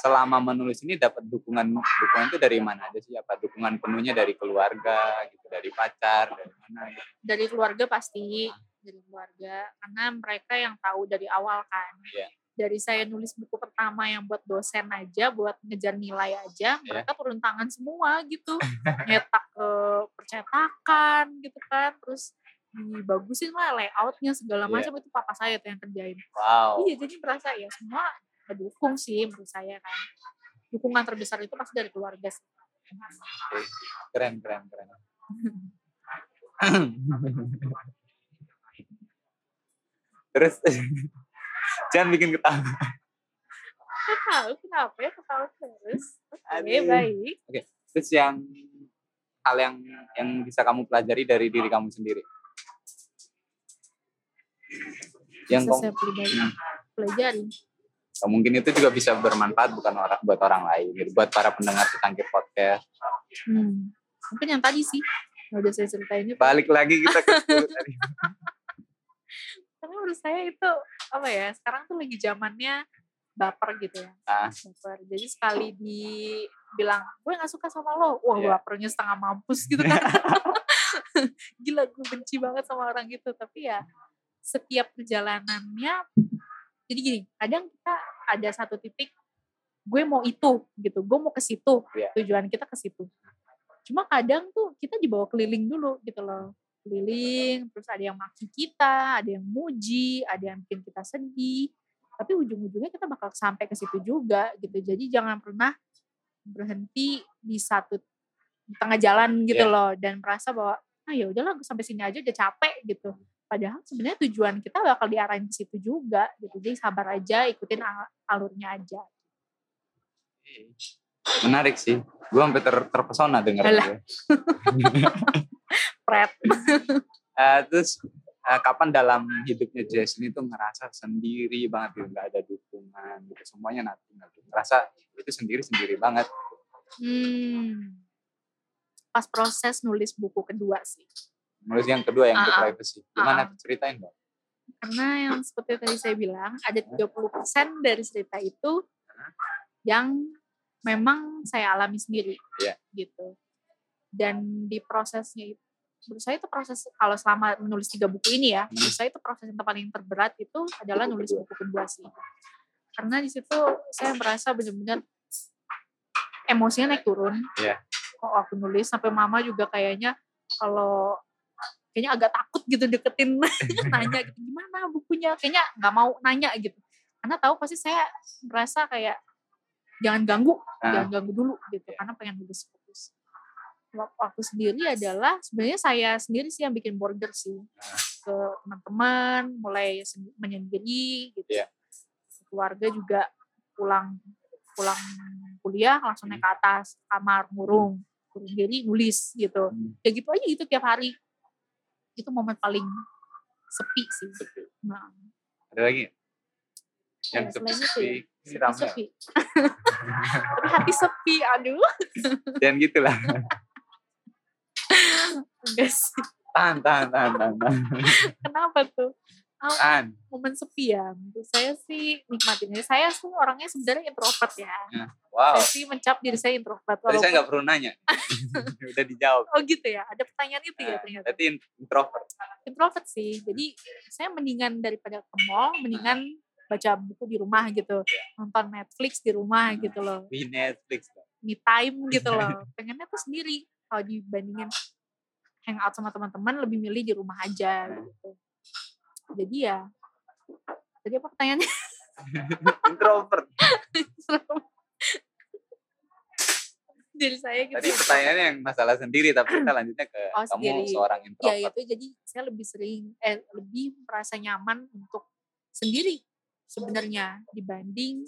selama menulis ini dapat dukungan dukungan itu dari mana aja sih? Apa dukungan penuhnya dari keluarga, gitu, dari pacar, dari mana? Gitu. dari keluarga pasti dari keluarga karena mereka yang tahu dari awal kan Iya. dari saya nulis buku pertama yang buat dosen aja buat ngejar nilai aja Iya. mereka turun tangan semua gitu nyetak ke percetakan gitu kan terus dibagusin lah layoutnya segala Iya. macam itu papa saya tuh yang kerjain Wow. iya jadi merasa ya semua mendukung sih menurut saya kan dukungan terbesar itu pasti dari keluarga sih Oke. Keren, keren, keren. Terus (laughs) jangan bikin ketawa. Tahu kenapa ya ketawa terus oke Aduh. baik Terus yang hal yang yang bisa kamu pelajari dari diri kamu sendiri. Yang kamu, saya pelajari pelajari mungkin itu juga bisa bermanfaat bukan orang buat orang lain, gitu. buat para pendengar Secangkir Podcast. Hmm. Mungkin yang tadi sih, yang udah saya ceritain itu. Balik lagi kita ke 10 (laughs) tadi. Karena menurut saya itu, apa ya, sekarang tuh lagi zamannya baper gitu ya. Ah. Baper. Jadi sekali dibilang, gue gak suka sama lo. Wah, Iya. bapernya setengah mampus gitu kan. (laughs) Gila, gue benci banget sama orang gitu. Tapi ya, setiap perjalanannya, jadi gini, kadang kita ada satu titik, gue mau itu gitu, gue mau ke situ, Iya. tujuan kita ke situ. Cuma kadang tuh kita dibawa keliling dulu gitu loh, keliling, terus ada yang maki kita, ada yang muji, ada yang bikin kita sedih, tapi ujung-ujungnya kita bakal sampai ke situ juga gitu. Jadi jangan pernah berhenti di satu di tengah jalan gitu Iya. loh dan merasa bahwa ah ya udahlah gue sampai sini aja udah capek gitu. Padahal sebenarnya tujuan kita bakal diarahin ke situ juga gitu. Jadi sabar aja, ikutin al- alurnya aja. Menarik sih. Gue sampai ter- terpesona dengar. (laughs) Pret. (laughs) Eh, terus eh, kapan dalam hidupnya Jason itu ngerasa sendiri banget gitu, nggak ada dukungan gitu, semuanya nothing gitu. Ngerasa itu sendiri-sendiri banget. Hmm. Pas proses nulis buku kedua sih. Nulis yang kedua yang ah. Privacy. Gimana tuh ceritain dong? Karena yang seperti tadi saya bilang, ada 30% dari cerita itu yang memang saya alami sendiri. Iya. Gitu. Dan di prosesnya itu, menurut saya itu proses, kalau selama menulis tiga buku ini ya, menurut saya itu proses yang paling terberat itu adalah Buku nulis buku kedua sih. Karena di situ saya merasa benar-benar emosinya naik turun. Iya. Kok aku nulis, sampai mama juga kayaknya kalau kayaknya agak takut gitu deketin (laughs) (laughs) nanya gitu gimana bukunya kayaknya nggak mau nanya gitu karena tahu pasti saya merasa kayak jangan ganggu Ah. jangan ganggu dulu gitu Iya. karena pengen lebih fokus Wak- waktu sendiri adalah sebenarnya saya sendiri sih yang bikin border sih Ah. ke teman-teman mulai menyendiri gitu Iya. keluarga juga pulang pulang kuliah langsung naik ke atas kamar ngurung ngurung diri nulis gitu Hmm. ya gitu aja gitu tiap hari itu momen paling sepi sih Sepi. nah, Ada lagi? Yang Ya, itu sepi-sepi. ya, ya? sepi tapi (laughs) hati sepi aduh Jangan gitu lah. enggak sih tahan, tahan, tahan. tahan. kenapa tuh Oh, Tahan. momen sepi ya menurut saya sih nikmatinnya saya tuh orangnya sebenarnya introvert ya Wow. saya sih mencap diri saya introvert Tadi saya nggak perlu nanya. (laughs) Udah dijawab. oh gitu ya ada pertanyaan itu ya Nah, ternyata Berarti introvert. introvert sih jadi saya mendingan daripada ke mall mendingan baca buku di rumah gitu nonton Netflix di rumah gitu loh Di Netflix. me time gitu (laughs) loh pengennya tuh sendiri kalau dibandingin hangout sama teman-teman lebih milih di rumah aja gitu jadi ya tadi apa pertanyaannya (laughs) introvert. (laughs) jadi saya gitu Tadi pertanyaannya yang masalah sendiri, tapi kita lanjutnya ke Oh, kamu sendiri. seorang ya introvert. itu jadi saya lebih sering eh lebih merasa nyaman untuk sendiri sebenarnya dibanding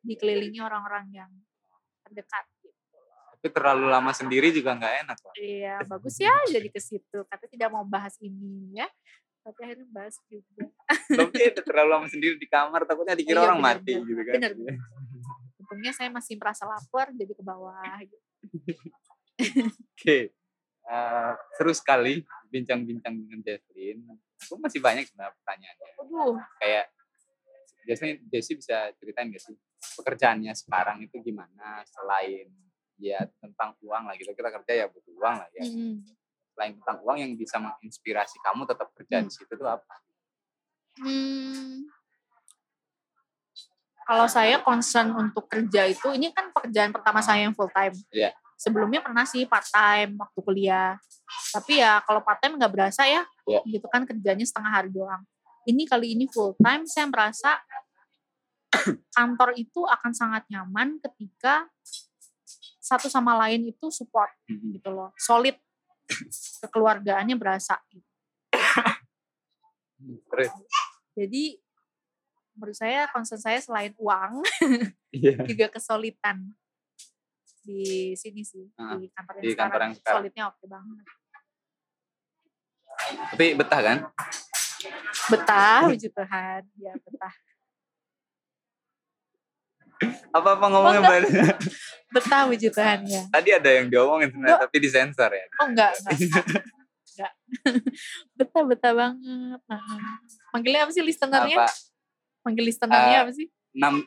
dikelilingi orang-orang yang terdekat gitu. Tapi terlalu lama sendiri juga nggak enak. Pak. Iya, (laughs) bagus ya jadi ke situ. Kata tidak mau bahas ini ya. Tapi akhirnya bahas juga. Tapi itu terlalu lama sendiri di kamar, takutnya dikira Iya, orang benar, mati benar. gitu kan. Benar, benar. Untungnya saya masih merasa lapar jadi ke bawah gitu. Oke. Eh, seru sekali bincang-bincang dengan Jesslyn. Aku masih banyak sebenarnya pertanyaannya. Aduh, Kayak biasanya Jessie bisa ceritain gak sih pekerjaannya sekarang itu gimana selain ya tentang uang lah gitu kita kerja ya butuh uang lah ya mm, selain tentang uang yang bisa menginspirasi kamu tetap kerja di situ tuh apa hmm, kalau saya concern untuk kerja itu, ini kan pekerjaan pertama saya yang full time. Iya. Sebelumnya pernah sih part time waktu kuliah. Tapi ya kalau part time nggak berasa ya, Iya. gitu kan kerjanya setengah hari doang. Ini kali ini full time, saya merasa (coughs) kantor itu akan sangat nyaman ketika satu sama lain itu support Mhm. gitu loh, solid kekeluargaannya berasa. Gitu. terus Jadi menurut saya concern saya selain uang iya (laughs) juga kesulitan di sini sih Ah, di kantor yang di sekarang, kantor yang sekarang. solidnya oke banget tapi betah kan betah puji Tuhan ya betah apa apa ngomongnya Oh. Mbak? betah puji Tuhan ya. Tadi ada yang diomongin sebenarnya tapi disensor ya. Oh enggak enggak enggak. (laughs) Betah betah banget. Nah, manggilnya apa sih listenernya apa? Manggil listenernya Eh, apa sih? enam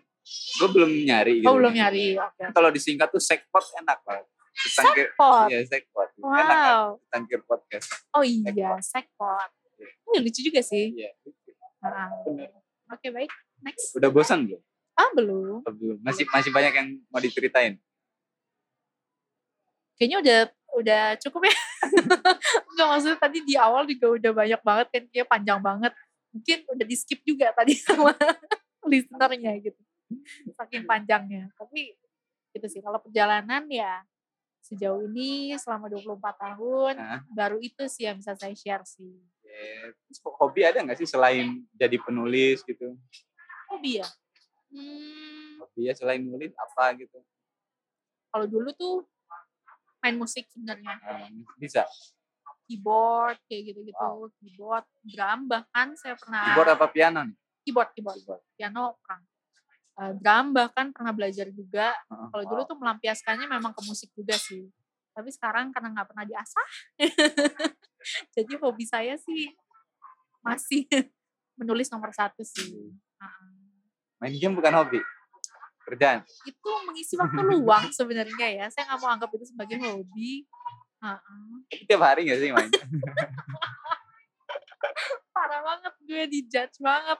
gue belum nyari gitu. oh belum nyari oke. Kalau disingkat tuh sekpot enak banget. Setangkir, sekpot? iya sekpot. Enak kan? Wow. Tangkir podcast. Oh iya sekpot. Ini lucu juga sih. Iya Ah, bener. oke baik. Next. Udah bosan belum ah belum Oh, belum masih masih banyak yang mau diceritain kayaknya udah udah cukup ya. (laughs) Enggak maksudnya tadi di awal juga udah banyak banget kan kayak panjang banget. Mungkin udah di skip juga tadi sama (laughs) listenernya gitu. Saking panjangnya. Tapi gitu sih kalau perjalanan ya sejauh ini selama 24 tahun Hah? baru itu sih yang bisa saya share sih. Terus hobi ada nggak sih selain jadi penulis gitu Hobi ya. Hmm, hobi ya selain nulis apa gitu? Kalau dulu tuh main musik sebenarnya. Eh, bisa? Keyboard kayak gitu-gitu, keyboard, drum bahkan saya pernah keyboard apa piano nih? Keyboard keyboard. Piano perang Eh, drum bahkan pernah belajar juga. Heeh. kalau dulu tuh melampiaskannya memang ke musik juga sih. Tapi sekarang karena nggak pernah diasah (laughs) jadi hobi saya sih masih (laughs) menulis nomor satu sih. Heeh. Main game bukan hobi. Kerjaan. Itu mengisi waktu luang sebenarnya ya. Saya nggak mau anggap itu sebagai hobi. Heeh. tapi tiap hari nggak sih main? (laughs) Parah banget gue dijudge banget.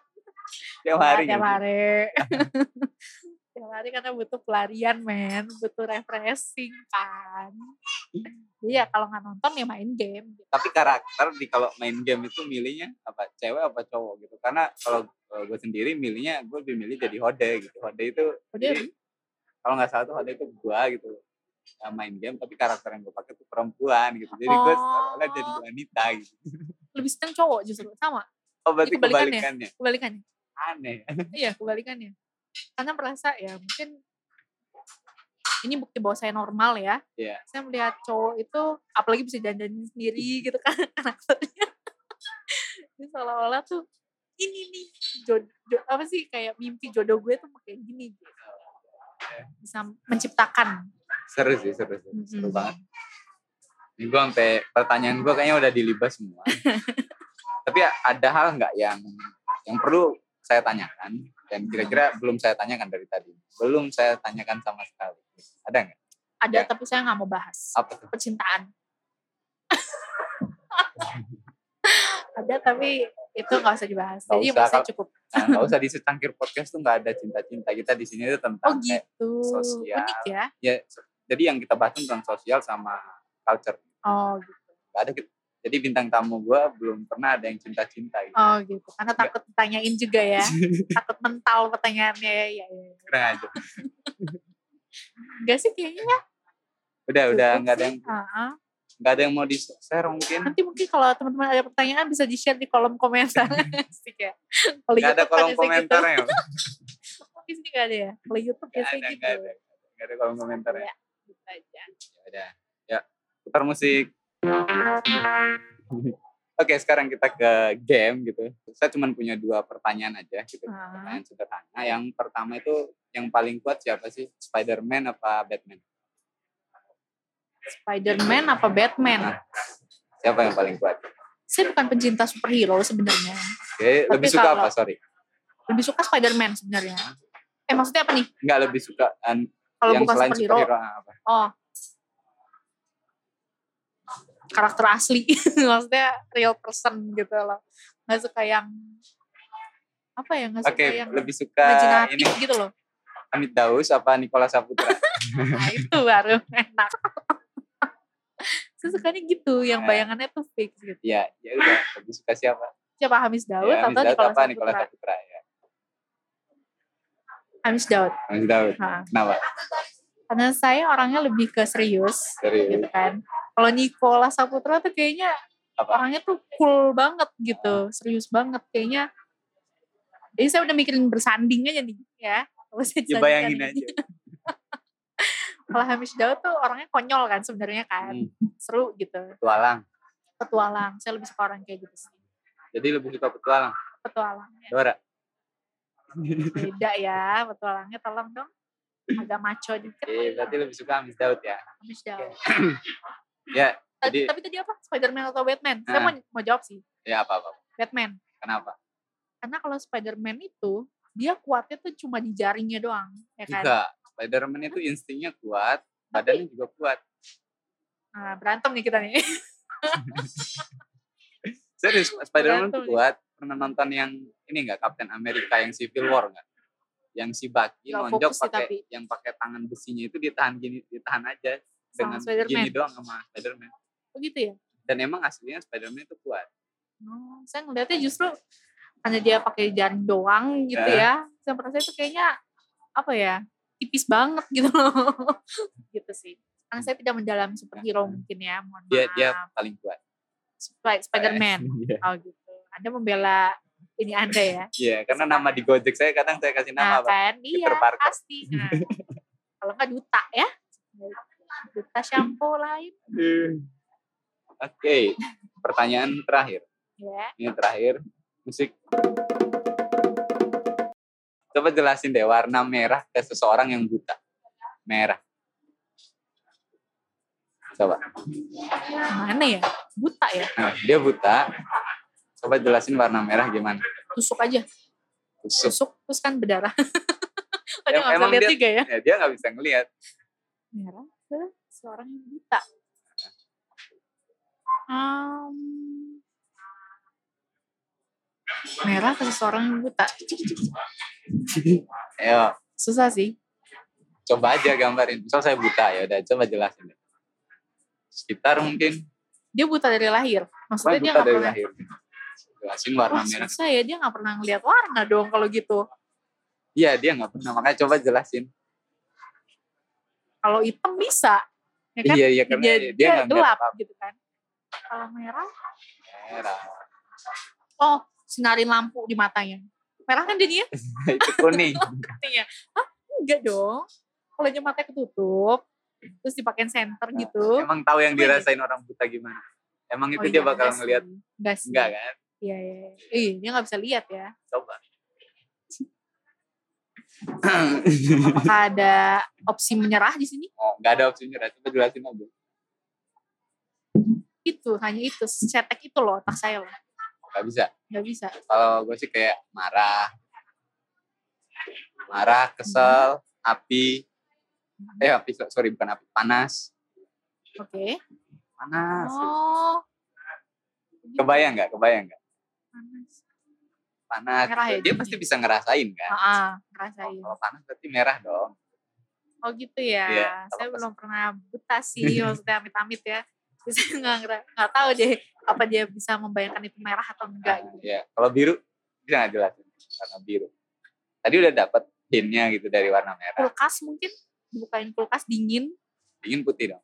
Tiap hari tiap nggak (laughs) hari Ya lari karena butuh pelarian men, butuh refreshing kan. Jadi ya kalau nggak nonton ya main game. Gitu. Tapi karakter di kalau main game itu milihnya apa cewek apa cowok gitu. Karena kalau gue sendiri milihnya gue lebih milih jadi hode gitu. Hode itu Hode jadi, kalau nggak salah tuh hode itu gue gitu. Ya, main game tapi karakter yang gue pakai tuh perempuan gitu. Jadi gue Oh. seolah jadi wanita gitu. Lebih seneng cowok justru sama Oh berarti kebalikannya. kebalikannya. kebalikannya. Aneh. Iya kebalikannya. Karena merasa ya mungkin ini bukti bahwa saya normal ya. Iya. Saya melihat cowok itu apalagi bisa dandan sendiri gitu kan (laughs) karakternya. Ini seolah-olah tuh ini nih jodoh apa sih kayak mimpi jodoh gue tuh kayak gini gitu. Bisa menciptakan. Seru sih, seru sih. Seru Mm-mm. banget. Ini gue sampai pertanyaan gue kayaknya udah dilibas semua. (laughs) Tapi ada hal nggak yang yang perlu saya tanyakan dan kira-kira belum saya tanyakan dari tadi. Belum saya tanyakan sama sekali. Ada nggak? Ada Ya. tapi saya nggak mau bahas. Apa tuh? Percintaan. (laughs) Ada tapi itu nggak usah dibahas. Nggak Jadi usah, saya Kak. cukup. Nah, nggak usah di secangkir podcast tuh nggak ada cinta-cinta. Kita di sini Oh tentang kayak, gitu. sosial. Unik ya. ya jadi yang kita bahas tentang sosial sama culture. Oh gitu. Nggak ada gitu. Jadi bintang tamu gue belum pernah ada yang cinta-cinta gitu. Oh gitu. Karena takut ditanyain juga ya. (laughs) takut mental pertanyaannya ya. ya, ya. Kurang aja. Enggak sih kayaknya ya. Udah, udah nggak ada sih. yang Ah-ah. nggak ada yang mau di share mungkin. Nanti mungkin kalau teman-teman ada pertanyaan bisa di-share di kolom komentar. (laughs) Ya. Kalau Nggak ada kolom komentarnya. Gitu. Oh, di sini nggak ada ya? Kalau YouTube biasanya ada, gitu. nggak ada. Nggak ada kolom komentarnya. Ya, gitu aja. Ya udah. Ya, putar musik. Oke, sekarang kita ke game gitu. Saya cuma punya dua pertanyaan aja gitu. Ah. Pertanyaan sederhana. Yang pertama itu yang paling kuat siapa sih? Spider-Man apa Batman? Spider-Man apa Batman? Nah. Siapa yang paling kuat? Saya bukan pencinta superhero sebenarnya. Oke, Tapi lebih suka kalau- apa? Sorry. Lebih suka Spider-Man sebenarnya. Eh maksudnya apa nih? Enggak lebih suka an- Kalau yang bukan selain superhero, superhero apa? oh karakter asli, (laughs) maksudnya real person gitu loh. Nggak suka yang apa ya? Nggak suka Oke, yang lebih suka imajinatif ini gitu loh. Amit Daus apa Nikola Saputra? (laughs) Nah itu baru enak. (laughs) Saya sukanya gitu, yang bayangannya tuh fix gitu. ya, ya udah. Lebih suka siapa? Siapa Hamis Daud ya, atau Daud Nicholas apa Nikola Saputra? Saputra ya. Hamis Daud. Amit Daud. Nah, Kenapa? Karena saya orangnya lebih ke serius Serius. gitu kan. Kalau Nicholas Saputra tuh kayaknya Apa? orangnya tuh cool banget gitu, serius banget kayaknya. Jadi saya udah mikirin bersanding aja nih ya. Kalau saya Ya bayangin aja. (laughs) Kalau Hamish Daud tuh orangnya konyol kan sebenarnya kan. Hmm, Seru gitu. petualang. Petualang. Saya lebih suka orang kayak gitu sih. Jadi lebih suka petualang. Petualang. Dora. Beda ya petualangnya tolong dong. Agak maco dikit. Oke, berarti lebih suka Amit Daud ya. Hamish Daud. (clears throat) Ya, Jadi- tapi tadi apa? Spider-Man atau Batman? Saya Ah. mau, mau jawab sih. ya apa-apa. Batman. Kenapa? Karena kalau Spider-Man itu, dia kuatnya tuh cuma di jaringnya doang. Ya kan? Enggak. Spider-Man itu instingnya kuat, badannya juga kuat. Nah, berantem nih kita nih. (laughs) Serius, Spider-Man tuh kuat. Pernah nonton yang ini enggak Captain America yang Civil War enggak? Yang si Bucky Nggak nonjok pakai tapi. yang pakai tangan besinya itu ditahan gini, ditahan aja Sama dengan Spider-Man. gini doang sama Spider-Man. Begitu ya? Dan emang aslinya Spider-Man itu kuat. Oh, saya ngeliatnya justru karena dia pakai jaring doang gitu Eh. ya. Saya merasa itu kayaknya apa ya? tipis banget gitu loh. (laughs) gitu sih. Karena saya tidak mendalami superhero mungkin ya, mohon Dia dia maaf. paling kuat. Sp- Spider-Man. (laughs) Iya. Oh gitu. Anda membela ini Anda ya. (laughs) Iya, karena nama di Gojek saya kadang saya kasih nama Nah apa? kan, iya pasti. Nah, kalau nggak duta ya. Duta shampoo lain. Oke, pertanyaan terakhir. Ya. Ini terakhir, musik. Coba jelasin deh warna merah ke seseorang yang buta. Merah. Coba. Mana ya? Buta ya? Nah, dia buta. Coba jelasin warna merah gimana. Tusuk aja. Tusuk. Tusuk terus kan berdarah. (laughs) Ada Em- nggak bisa emang lihat dia- juga ya? Ya, dia nggak bisa ngelihat. Merah ke seorang yang buta. Um, merah ke seseorang yang buta. (laughs) Ayo, Susah sih. Coba aja gambarin. Misal saya buta ya udah coba jelasin. Sekitar mungkin Dia buta dari lahir. Wah, Maksudnya dia buta nggak dari pernah. lahir. Jelasin warna Wah, merah. susah ya dia nggak pernah ngeliat warna dong kalau gitu. Iya dia nggak pernah. Makanya coba jelasin. Kalau hitam bisa, ya kan? Iya iya karena dia, dia, dia gelap apa-apa. gitu kan. Kalau merah, merah. oh sinarin lampu di matanya. Merah kan jadinya? (laughs) Itu kuning. (laughs) Katanya, Hah? Enggak dong. Kalau aja matanya ketutup, terus dipakein center Nah, gitu. Emang tahu yang Apa ya? dirasain orang buta gimana? Emang itu Oh dia iya, bakal ngelihat. Enggak sih. enggak kan? Iya, iya. iya. Ih, dia nggak bisa lihat ya. Coba. Apakah ada opsi menyerah di sini? oh, nggak ada opsi nyerah. Coba jelasin aja. Itu, hanya itu. Cetek itu loh otak saya loh. Nggak bisa. Nggak bisa. Kalau gue sih kayak marah. Marah, kesel, api. Eh api, sorry bukan api. Panas. Oke. Panas. Oh. Kebayang nggak? Kebayang nggak? Panas. Panas. Merah ya Dia pasti bisa ngerasain kan? Ah, ah, ngerasain. Kalau panas berarti merah dong. Oh gitu ya. Iya, saya pas- belum pernah buta sih, (laughs) maksudnya amit-amit ya. Saya nggak nggak tahu deh apa dia bisa membayangkan itu merah atau enggak. Nah, gitu. ya. Kalau biru bisa nggak jelasin? Warna biru. Tadi udah dapat hintnya gitu dari warna merah. Kulkas mungkin dibukain kulkas dingin, Dingin putih dong.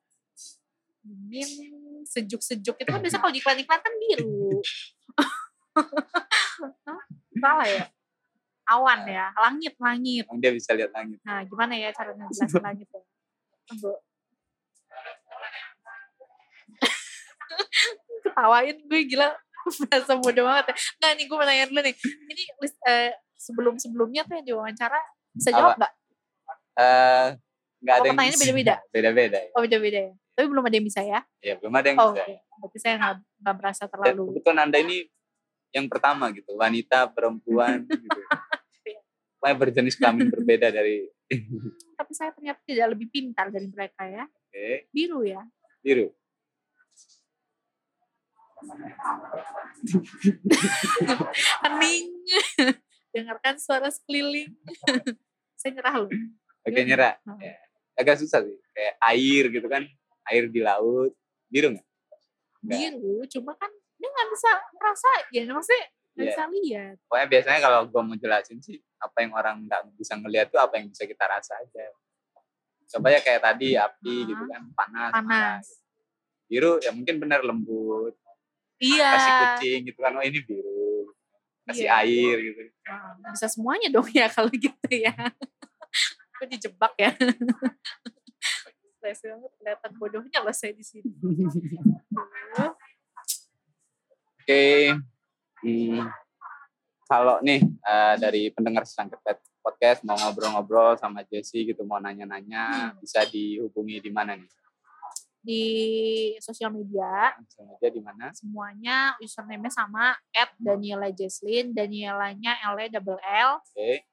dingin sejuk-sejuk itu kan biasa kalau di iklan-iklan kan biru. (laughs) (laughs) Salah ya? Awan ya, langit, langit. Dia bisa lihat langit. Nah, gimana ya cara ngejelasin (laughs) langit ya? Tunggu. (laughs) Ketawain gue gila. Merasa bodoh banget ya. Nah, nih gue mau nanya dulu nih. Ini list, eh, sebelum-sebelumnya tuh yang diwawancara bisa jawab nggak? Eh, nggak Oh, ada yang pertanyaannya bisa. beda-beda? Beda-beda ya. Oh, beda-beda ya. Tapi belum ada yang bisa ya? Ya belum ada yang Oh, bisa. oke. Berarti saya nggak merasa Dan terlalu. kebetulan anda ini yang pertama gitu, wanita, perempuan (laughs) gitu. Pokoknya berjenis kelamin berbeda dari (laughs) Tapi saya ternyata tidak lebih pintar dari mereka ya. Oke, Biru ya. biru. Hening. (laughs) Dengarkan suara sekeliling. saya nyerah loh. Oke Biru. nyerah. Oh. Ya. Agak susah sih. Kayak air gitu kan. Air di laut. Biru? Nggak. biru cuma kan dia nggak bisa ngerasain maksudnya nggak Iya. bisa lihat Pokoknya biasanya kalau gue mau jelasin sih, apa yang orang nggak bisa ngeliat tuh apa yang bisa kita rasa aja. Coba ya kayak tadi api Ah. gitu kan, panas. panas marah. Biru ya mungkin bener lembut. iya Kasih kucing gitu kan, oh ini biru. Kasih Iya. air gitu. Nah, bisa semuanya dong ya (laughs) kalau gitu ya gue dijebak ya (laughs) Stres banget kelihatan bodohnya loh saya di sini (laughs) Oke, hmm, kalau nih eh, dari pendengar Pet- podcast mau ngobrol-ngobrol sama Jesse gitu, mau nanya-nanya, Hmm. bisa dihubungi di mana nih? di sosial media. Langsung aja di mana? semuanya username-nya sama at Daniela Jesslyn Danielanya L E double L. Oke,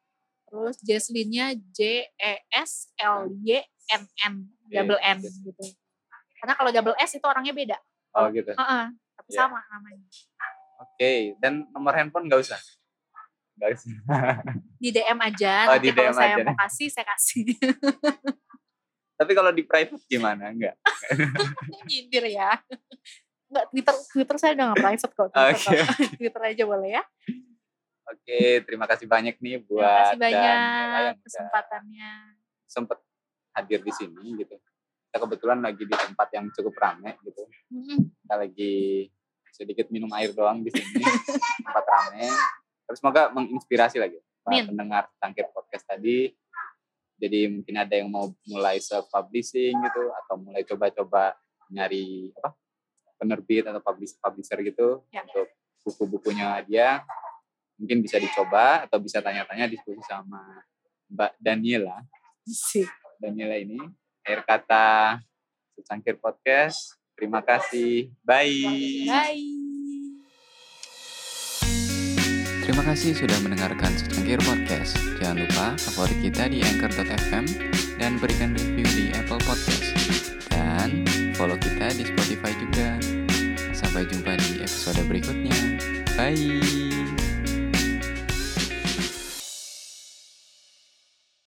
terus Jesslynnya J E S L Y N N double N gitu. Karena kalau double S itu orangnya beda. Oh gitu. Heeh, tapi Iya. sama namanya Oke, dan nomor handphone nggak usah? Nggak usah. (laughs) di DM aja Oh, nanti di kalau DM saya aja. mau kasih saya kasih (laughs) Tapi kalau di private gimana? Enggak. (laughs) nyindir ya Enggak, Twitter Twitter saya udah nggak private kok Twitter, kok. Twitter aja boleh ya Oke, terima kasih banyak nih terima buat kasih Daniela banyak kesempatannya sempet hadir di sini gitu. Kita kebetulan lagi di tempat yang cukup ramai gitu. Mm-mm. kita lagi sedikit minum air doang di sini (laughs) tempat rame terus semoga menginspirasi lagi para pendengar tangkir podcast tadi jadi mungkin ada yang mau mulai self publishing gitu atau mulai coba-coba nyari apa penerbit atau publisher publisher gitu Ya. untuk buku-bukunya dia mungkin bisa dicoba atau bisa tanya-tanya diskusi sama Mbak Daniela Sih. Daniela ini akhir kata secangkir podcast terima kasih bye bye Terima kasih sudah mendengarkan secangkir podcast. Jangan lupa favorit kita di anchor.fm dan berikan review di Apple Podcast. Dan follow kita di Spotify juga. Sampai jumpa di episode berikutnya. Bye.